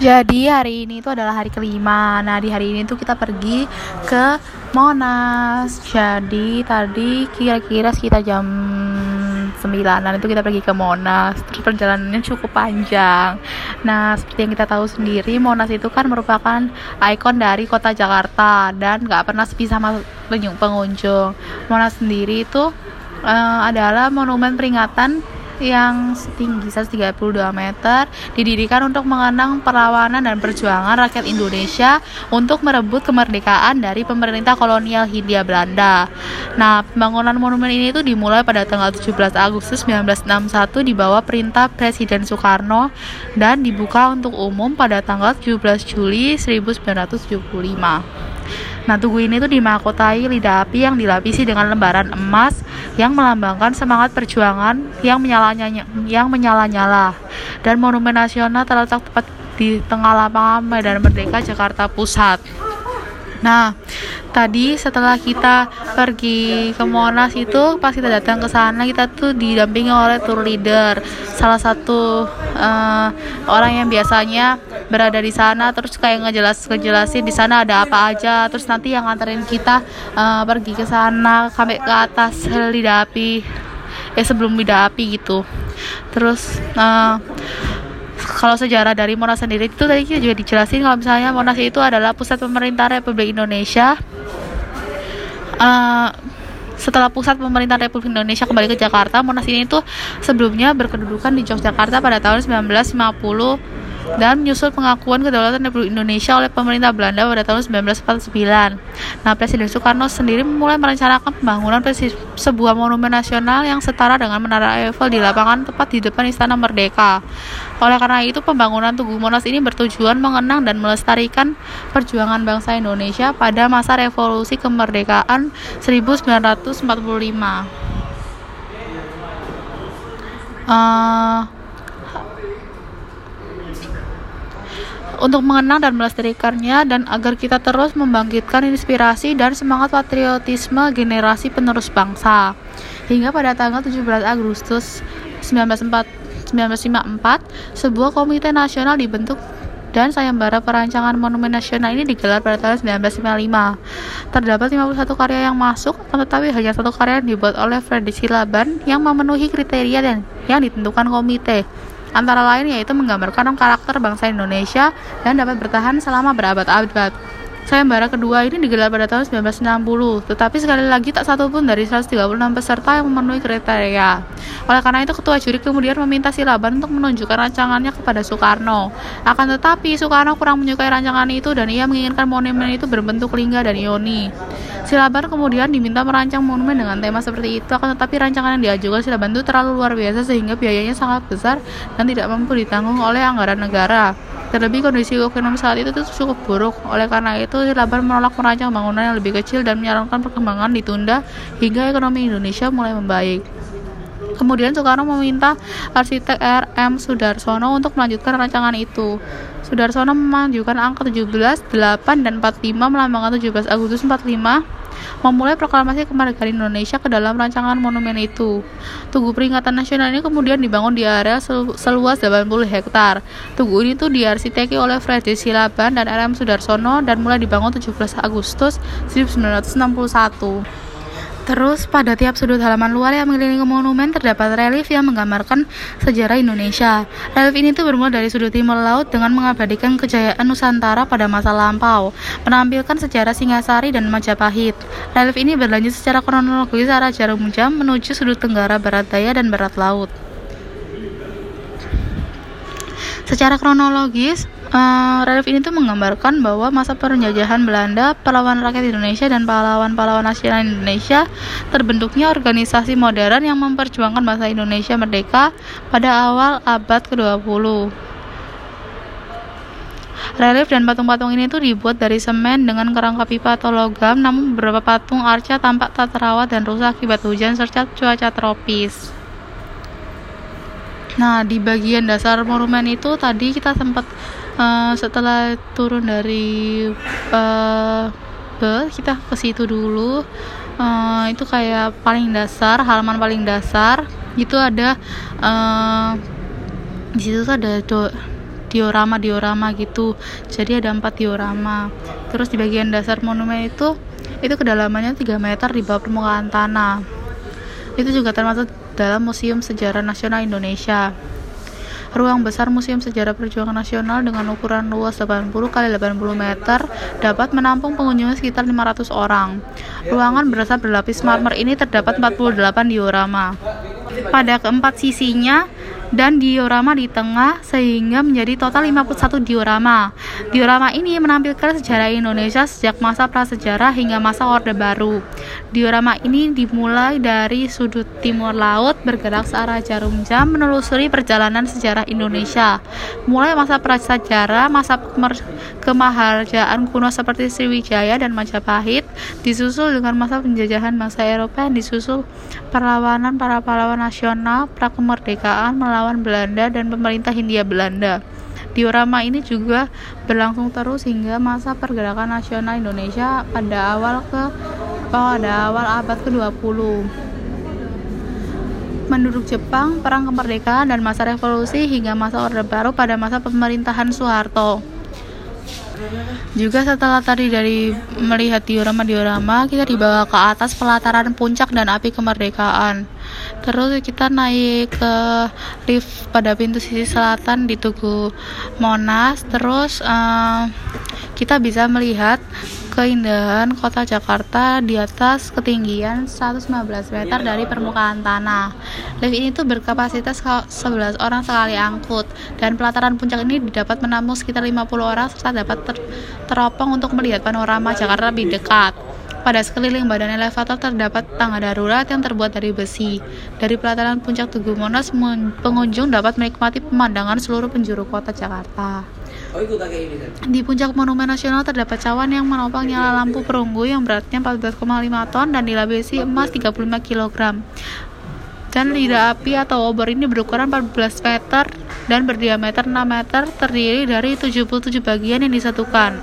Jadi hari ini itu adalah hari kelima. Nah di hari ini tuh kita pergi ke Monas. Jadi tadi kira-kira sekitar jam 9 itu kita pergi ke Monas. Terus perjalanannya cukup panjang. Nah seperti yang kita tahu sendiri Monas itu kan merupakan ikon dari kota Jakarta dan nggak pernah sepi sama pengunjung. Monas sendiri itu uh, adalah monumen peringatan yang setinggi 132 meter didirikan untuk mengenang perlawanan dan perjuangan rakyat Indonesia untuk merebut kemerdekaan dari pemerintah kolonial Hindia Belanda. Nah, pembangunan monumen ini itu dimulai pada tanggal 17 Agustus 1961 di bawah perintah Presiden Soekarno dan dibuka untuk umum pada tanggal 17 Juli 1975. Nah, tugu ini tuh dimahkotai lidah api yang dilapisi dengan lembaran emas yang melambangkan semangat perjuangan yang menyala-nyala yang menyala-nyala. Dan monumen nasional terletak tepat di tengah lapangan Medan Merdeka Jakarta Pusat. Nah, tadi setelah kita pergi ke Monas itu pas kita datang ke sana kita tuh didampingi oleh tour leader, salah satu uh, orang yang biasanya berada di sana terus kayak ngejelas ngejelasin di sana ada apa aja, terus nanti yang nganterin kita uh, pergi ke sana sampai ke atas lidah api eh sebelum lidah api gitu. Terus uh, kalau sejarah dari Monas sendiri itu tadi kita juga dijelasin kalau misalnya Monas itu adalah pusat pemerintah Republik Indonesia. Uh, setelah pusat pemerintah Republik Indonesia kembali ke Jakarta, Monas ini itu sebelumnya berkedudukan di Yogyakarta pada tahun 1950 dan menyusul pengakuan kedaulatan Republik Indonesia oleh pemerintah Belanda pada tahun 1949. Nah, Presiden Soekarno sendiri mulai merencanakan pembangunan sebuah monumen nasional yang setara dengan Menara Eiffel di lapangan tepat di depan Istana Merdeka. Oleh karena itu, pembangunan Tugu Monas ini bertujuan mengenang dan melestarikan perjuangan bangsa Indonesia pada masa revolusi kemerdekaan 1945. Uh, untuk mengenang dan melestarikannya dan agar kita terus membangkitkan inspirasi dan semangat patriotisme generasi penerus bangsa. Hingga pada tanggal 17 Agustus 1954, 1954 sebuah komite nasional dibentuk dan sayembara perancangan monumen nasional ini digelar pada tahun 1955. Terdapat 51 karya yang masuk, tetapi hanya satu karya yang dibuat oleh Freddy Silaban yang memenuhi kriteria dan yang ditentukan komite antara lain yaitu menggambarkan karakter bangsa Indonesia dan dapat bertahan selama berabad-abad. Sayembara kedua ini digelar pada tahun 1960, tetapi sekali lagi tak satu pun dari 136 peserta yang memenuhi kriteria. Oleh karena itu, ketua juri kemudian meminta Silaban untuk menunjukkan rancangannya kepada Soekarno. Akan tetapi, Soekarno kurang menyukai rancangan itu dan ia menginginkan monumen itu berbentuk lingga dan ioni. Silaban kemudian diminta merancang monumen dengan tema seperti itu, akan tetapi rancangan yang diajukan Silaban itu terlalu luar biasa sehingga biayanya sangat besar dan tidak mampu ditanggung oleh anggaran negara. Terlebih kondisi ekonomi saat itu cukup buruk. Oleh karena itu, Silaban menolak merancang bangunan yang lebih kecil dan menyarankan perkembangan ditunda hingga ekonomi Indonesia mulai membaik. Kemudian Soekarno meminta arsitek R.M. Sudarsono untuk melanjutkan rancangan itu. Sudarsono memajukan angka 17, 8, dan 45 melambangkan 17 Agustus 45 memulai proklamasi kemerdekaan Indonesia ke dalam rancangan monumen itu. Tugu peringatan nasional ini kemudian dibangun di area seluas 80 hektar. Tugu ini tuh diarsiteki oleh Freddy Silaban dan RM Sudarsono dan mulai dibangun 17 Agustus 1961. Terus pada tiap sudut halaman luar yang mengelilingi monumen terdapat relief yang menggambarkan sejarah Indonesia. Relief ini tuh bermula dari sudut timur laut dengan mengabadikan kejayaan Nusantara pada masa lampau, menampilkan sejarah Singasari dan Majapahit. Relief ini berlanjut secara kronologis arah jarum jam menuju sudut tenggara barat daya dan barat laut. Secara kronologis, Uh, relief ini tuh menggambarkan bahwa masa penjajahan Belanda, pahlawan rakyat Indonesia dan pahlawan-pahlawan nasional Indonesia terbentuknya organisasi modern yang memperjuangkan bangsa Indonesia merdeka pada awal abad ke-20. Relief dan patung-patung ini tuh dibuat dari semen dengan kerangka pipa atau logam, namun beberapa patung arca tampak tak terawat dan rusak akibat hujan serta cuaca tropis. Nah, di bagian dasar monumen itu tadi kita sempat uh, setelah turun dari uh, bus kita ke situ dulu uh, itu kayak paling dasar halaman paling dasar itu ada uh, di situ tuh ada do diorama-diorama gitu. Jadi ada empat diorama. Terus di bagian dasar monumen itu itu kedalamannya 3 meter di bawah permukaan tanah. Itu juga termasuk dalam Museum Sejarah Nasional Indonesia Ruang besar Museum Sejarah Perjuangan Nasional dengan ukuran luas 80 x 80 meter dapat menampung pengunjung sekitar 500 orang. Ruangan berasal berlapis marmer ini terdapat 48 diorama. Pada keempat sisinya dan diorama di tengah sehingga menjadi total 51 diorama. Diorama ini menampilkan sejarah Indonesia sejak masa prasejarah hingga masa Orde Baru. Diorama ini dimulai dari sudut timur laut bergerak searah jarum jam menelusuri perjalanan sejarah Indonesia. Mulai masa prasejarah, masa kemaharjaan kuno seperti Sriwijaya dan Majapahit, disusul dengan masa penjajahan bangsa Eropa yang disusul perlawanan para pahlawan nasional, pra kemerdekaan melawan Belanda dan pemerintah Hindia Belanda. Diorama ini juga berlangsung terus hingga masa pergerakan nasional Indonesia pada awal ke pada awal abad ke-20. Menurut Jepang, perang kemerdekaan dan masa revolusi hingga masa Orde Baru pada masa pemerintahan Soeharto. Juga setelah tadi dari melihat diorama-diorama, kita dibawa ke atas pelataran puncak dan api kemerdekaan. Terus kita naik ke lift pada pintu sisi selatan di Tugu Monas. Terus uh, kita bisa melihat keindahan kota Jakarta di atas ketinggian 115 meter dari permukaan tanah. Lift ini tuh berkapasitas 11 orang sekali angkut dan pelataran puncak ini dapat menampung sekitar 50 orang serta dapat ter teropong untuk melihat panorama Jakarta lebih dekat. Pada sekeliling badan elevator terdapat tangga darurat yang terbuat dari besi. Dari pelataran puncak Tugu Monas, pengunjung dapat menikmati pemandangan seluruh penjuru kota Jakarta. Oh, di puncak Monumen Nasional terdapat cawan yang menopang nyala lampu perunggu yang beratnya 14,5 ton dan dilapisi emas 35 kg. Dan lidah api atau obor ini berukuran 14 meter dan berdiameter 6 meter terdiri dari 77 bagian yang disatukan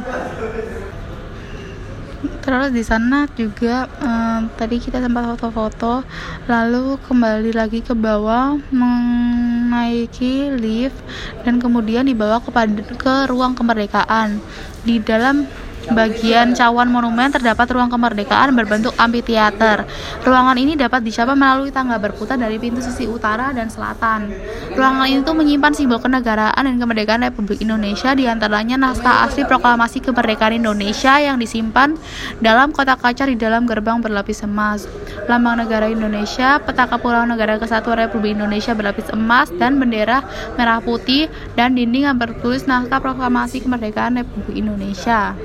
terus di sana juga um, tadi kita sempat foto-foto lalu kembali lagi ke bawah menaiki lift dan kemudian dibawa ke ke ruang kemerdekaan. Di dalam bagian cawan monumen terdapat ruang kemerdekaan berbentuk amphitheater. Ruangan ini dapat dicapai melalui tangga berputar dari pintu sisi utara dan selatan. Ruangan ini tuh menyimpan simbol kenegaraan dan kemerdekaan Republik Indonesia di antaranya naskah asli proklamasi kemerdekaan Indonesia yang disimpan dalam kotak kaca di dalam gerbang berlapis emas. Lambang negara Indonesia, peta kepulauan negara kesatuan Republik Indonesia berlapis emas dan bendera merah putih dan dinding yang bertulis naskah proklamasi kemerdekaan Republik Indonesia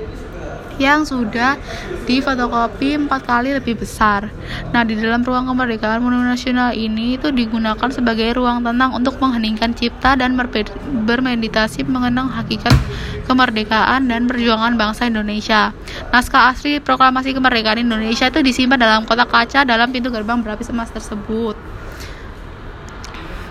yang sudah difotokopi empat kali lebih besar. Nah, di dalam ruang kemerdekaan Monumen Nasional ini itu digunakan sebagai ruang tenang untuk mengheningkan cipta dan bermeditasi mengenang hakikat kemerdekaan dan perjuangan bangsa Indonesia. Naskah asli proklamasi kemerdekaan Indonesia itu disimpan dalam kotak kaca dalam pintu gerbang berlapis emas tersebut.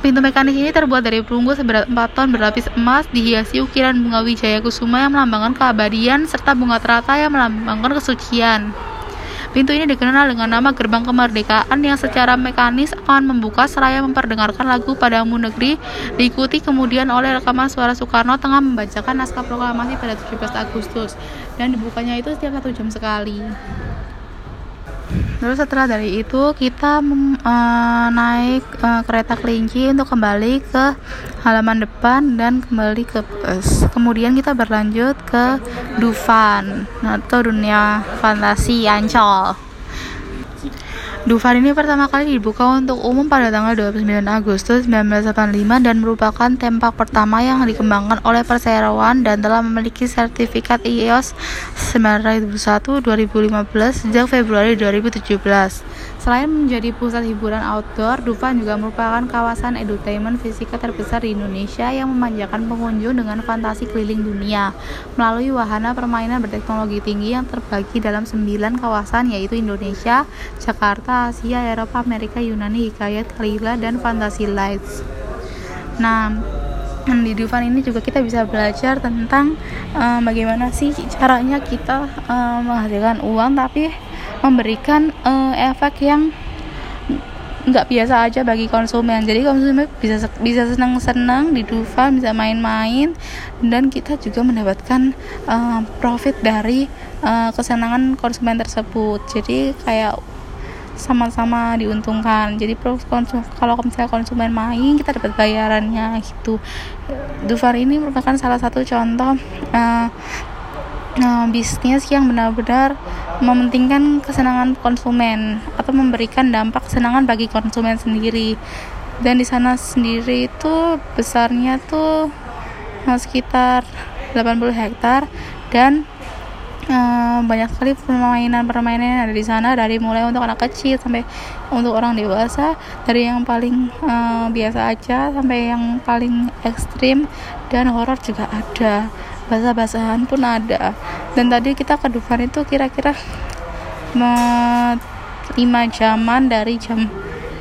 Pintu mekanis ini terbuat dari perunggu seberat 4 ton berlapis emas dihiasi ukiran bunga wijaya kusuma yang melambangkan keabadian serta bunga teratai yang melambangkan kesucian. Pintu ini dikenal dengan nama Gerbang Kemerdekaan yang secara mekanis akan membuka seraya memperdengarkan lagu Padamu Negeri diikuti kemudian oleh rekaman suara Soekarno tengah membacakan naskah proklamasi pada 17 Agustus dan dibukanya itu setiap satu jam sekali. Terus setelah dari itu kita uh, naik uh, kereta kelinci untuk kembali ke halaman depan dan kembali ke bus. Kemudian kita berlanjut ke Dufan atau dunia fantasi Ancol. Dufan ini pertama kali dibuka untuk umum pada tanggal 29 Agustus 1985 dan merupakan tempat pertama yang dikembangkan oleh perseroan dan telah memiliki sertifikat IOS 9001 2015 sejak Februari 2017. Selain menjadi pusat hiburan outdoor, Dufan juga merupakan kawasan edutainment fisika terbesar di Indonesia yang memanjakan pengunjung dengan fantasi keliling dunia melalui wahana permainan berteknologi tinggi yang terbagi dalam sembilan kawasan yaitu Indonesia, Jakarta, Asia, Eropa, Amerika, Yunani, Hikayat, Kalila, dan Fantasy Lights. Nah, di Dufan ini juga kita bisa belajar tentang uh, bagaimana sih caranya kita uh, menghasilkan uang tapi memberikan uh, efek yang nggak biasa aja bagi konsumen. Jadi konsumen bisa bisa senang-senang di Dufan bisa main-main dan kita juga mendapatkan uh, profit dari uh, kesenangan konsumen tersebut. Jadi kayak sama-sama diuntungkan. Jadi kalau misalnya konsumen main kita dapat bayarannya gitu. Dufar ini merupakan salah satu contoh uh, uh, bisnis yang benar-benar mementingkan kesenangan konsumen atau memberikan dampak kesenangan bagi konsumen sendiri. Dan di sana sendiri itu besarnya tuh uh, sekitar 80 hektar dan uh, banyak sekali permainan-permainan yang ada di sana dari mulai untuk anak kecil sampai untuk orang dewasa. Dari yang paling uh, biasa aja sampai yang paling ekstrim dan horor juga ada bahasa-basahan pun ada. Dan tadi kita ke Dufan itu kira-kira lima jaman dari jam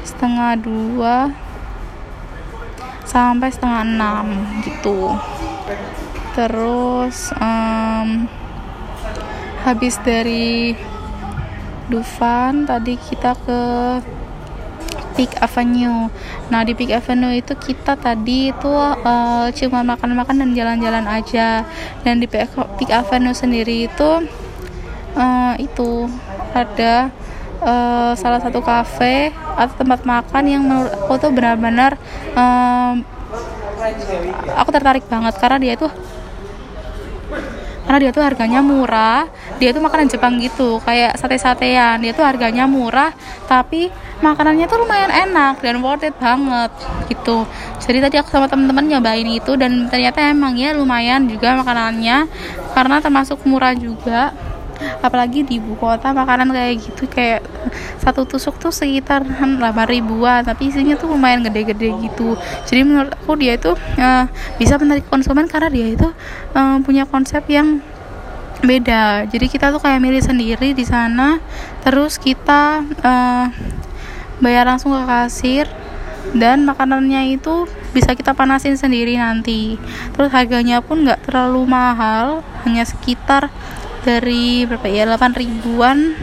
setengah dua sampai setengah enam gitu. Terus um, habis dari Dufan tadi kita ke Peak Avenue. Nah di Peak Avenue itu kita tadi itu uh, cuma makan-makan dan jalan-jalan aja. Dan di Peak Avenue sendiri itu uh, itu ada uh, salah satu cafe atau tempat makan yang menurut aku tuh benar-benar uh, aku tertarik banget karena dia tuh karena dia tuh harganya murah dia tuh makanan Jepang gitu. Kayak sate-satean. Dia tuh harganya murah tapi makanannya tuh lumayan enak dan worth it banget gitu. Jadi tadi aku sama temen-temen nyobain itu dan ternyata emang ya lumayan juga makanannya karena termasuk murah juga. Apalagi di ibu kota makanan kayak gitu kayak satu tusuk tuh sekitar 8 ribuan tapi isinya tuh lumayan gede-gede gitu. Jadi menurut aku dia itu uh, bisa menarik konsumen karena dia itu uh, punya konsep yang beda. Jadi kita tuh kayak milih sendiri di sana. Terus kita uh, bayar langsung ke kasir. Dan makanannya itu bisa kita panasin sendiri nanti. Terus harganya pun nggak terlalu mahal. Hanya sekitar dari berapa ya? 8 ribuan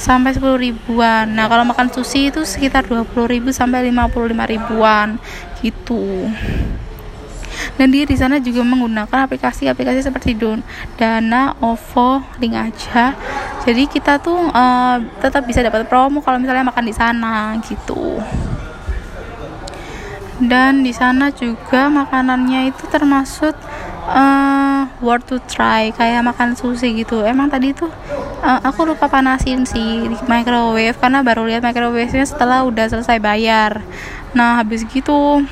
sampai 10 ribuan. Nah kalau makan sushi itu sekitar 20 ribu sampai 55 ribuan. Gitu dan dia di sana juga menggunakan aplikasi-aplikasi seperti Don, Dana, OVO, Link aja. Jadi kita tuh uh, tetap bisa dapat promo kalau misalnya makan di sana gitu. Dan di sana juga makanannya itu termasuk uh, worth to try kayak makan sushi gitu emang tadi tuh uh, aku lupa panasin sih di microwave karena baru lihat microwave-nya setelah udah selesai bayar nah habis gitu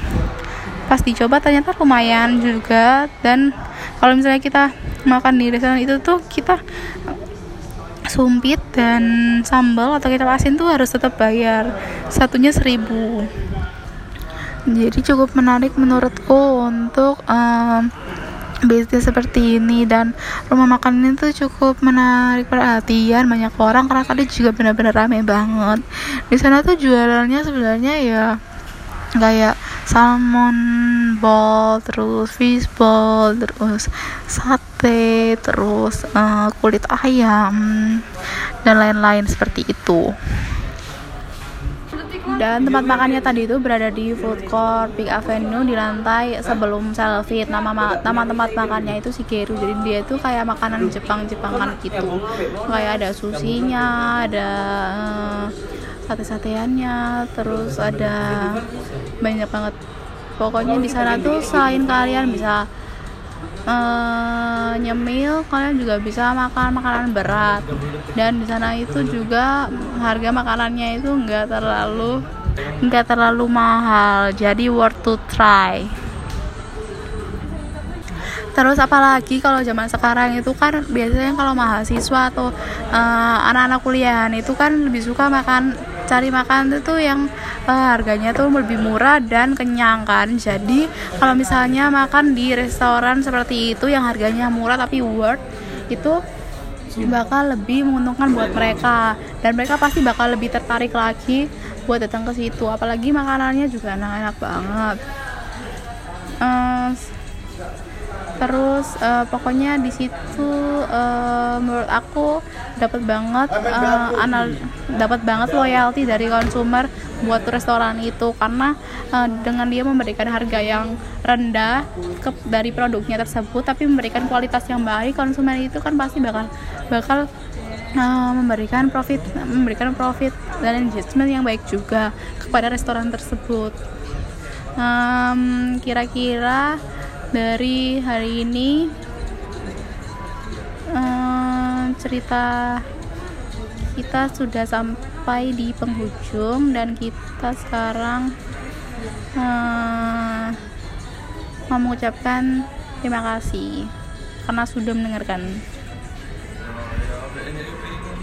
pas dicoba ternyata lumayan juga. Dan kalau misalnya kita makan di restoran itu tuh kita sumpit dan sambal atau kita asin tuh harus tetap bayar. Satunya seribu. Jadi cukup menarik menurutku untuk um, bisnis seperti ini. Dan rumah makan ini tuh cukup menarik perhatian. Banyak orang karena tadi juga benar-benar rame banget. Di sana tuh jualannya sebenarnya ya kayak salmon ball terus fish ball terus sate terus uh, kulit ayam dan lain-lain seperti itu. Dan tempat makannya tadi itu berada di food court Big Avenue di lantai sebelum Selfit nama nama tempat makannya itu Shigeru. Jadi dia itu kayak makanan Jepang Jepangan gitu. Kayak ada susinya ada uh, sate-sateannya terus ada banyak banget. Pokoknya di sana tuh selain kalian bisa uh, nyemil kalian juga bisa makan makanan berat. Dan di sana itu juga harga makanannya itu enggak terlalu enggak terlalu mahal. Jadi worth to try. Terus apalagi kalau zaman sekarang itu kan biasanya kalau mahasiswa atau uh, anak-anak kuliahan itu kan lebih suka makan cari makan itu tuh yang uh, harganya tuh lebih murah dan kenyang kan. Jadi kalau misalnya makan di restoran seperti itu yang harganya murah tapi worth itu bakal lebih menguntungkan buat mereka. Dan mereka pasti bakal lebih tertarik lagi buat datang ke situ. Apalagi makanannya juga enak-enak banget. Uh, terus uh, pokoknya di situ uh, menurut aku dapat banget uh, anal dapat banget loyalty dari konsumer buat restoran itu. Karena uh, dengan dia memberikan harga yang rendah ke, dari produknya tersebut tapi memberikan kualitas yang baik konsumen itu kan pasti bakal bakal uh, memberikan profit memberikan profit dan engagement yang baik juga kepada restoran tersebut. Kira-kira um, dari hari ini um, cerita kita sudah sampai di penghujung dan kita sekarang mau mengucapkan terima kasih karena sudah mendengarkan